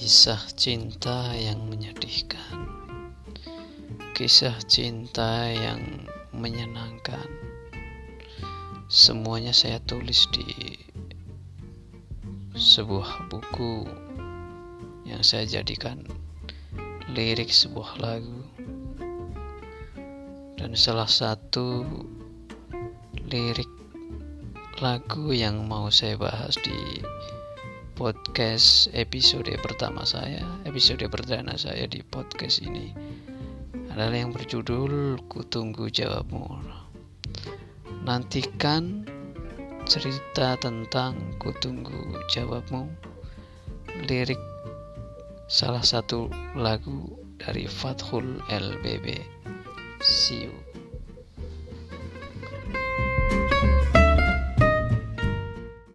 Kisah cinta yang menyedihkan, kisah cinta yang menyenangkan. Semuanya saya tulis di sebuah buku yang saya jadikan lirik sebuah lagu, dan salah satu lirik lagu yang mau saya bahas di podcast episode pertama saya, episode perdana saya di podcast ini adalah yang berjudul Kutunggu Jawabmu. Nantikan cerita tentang Kutunggu Jawabmu, lirik salah satu lagu dari Fathul LBB. See you.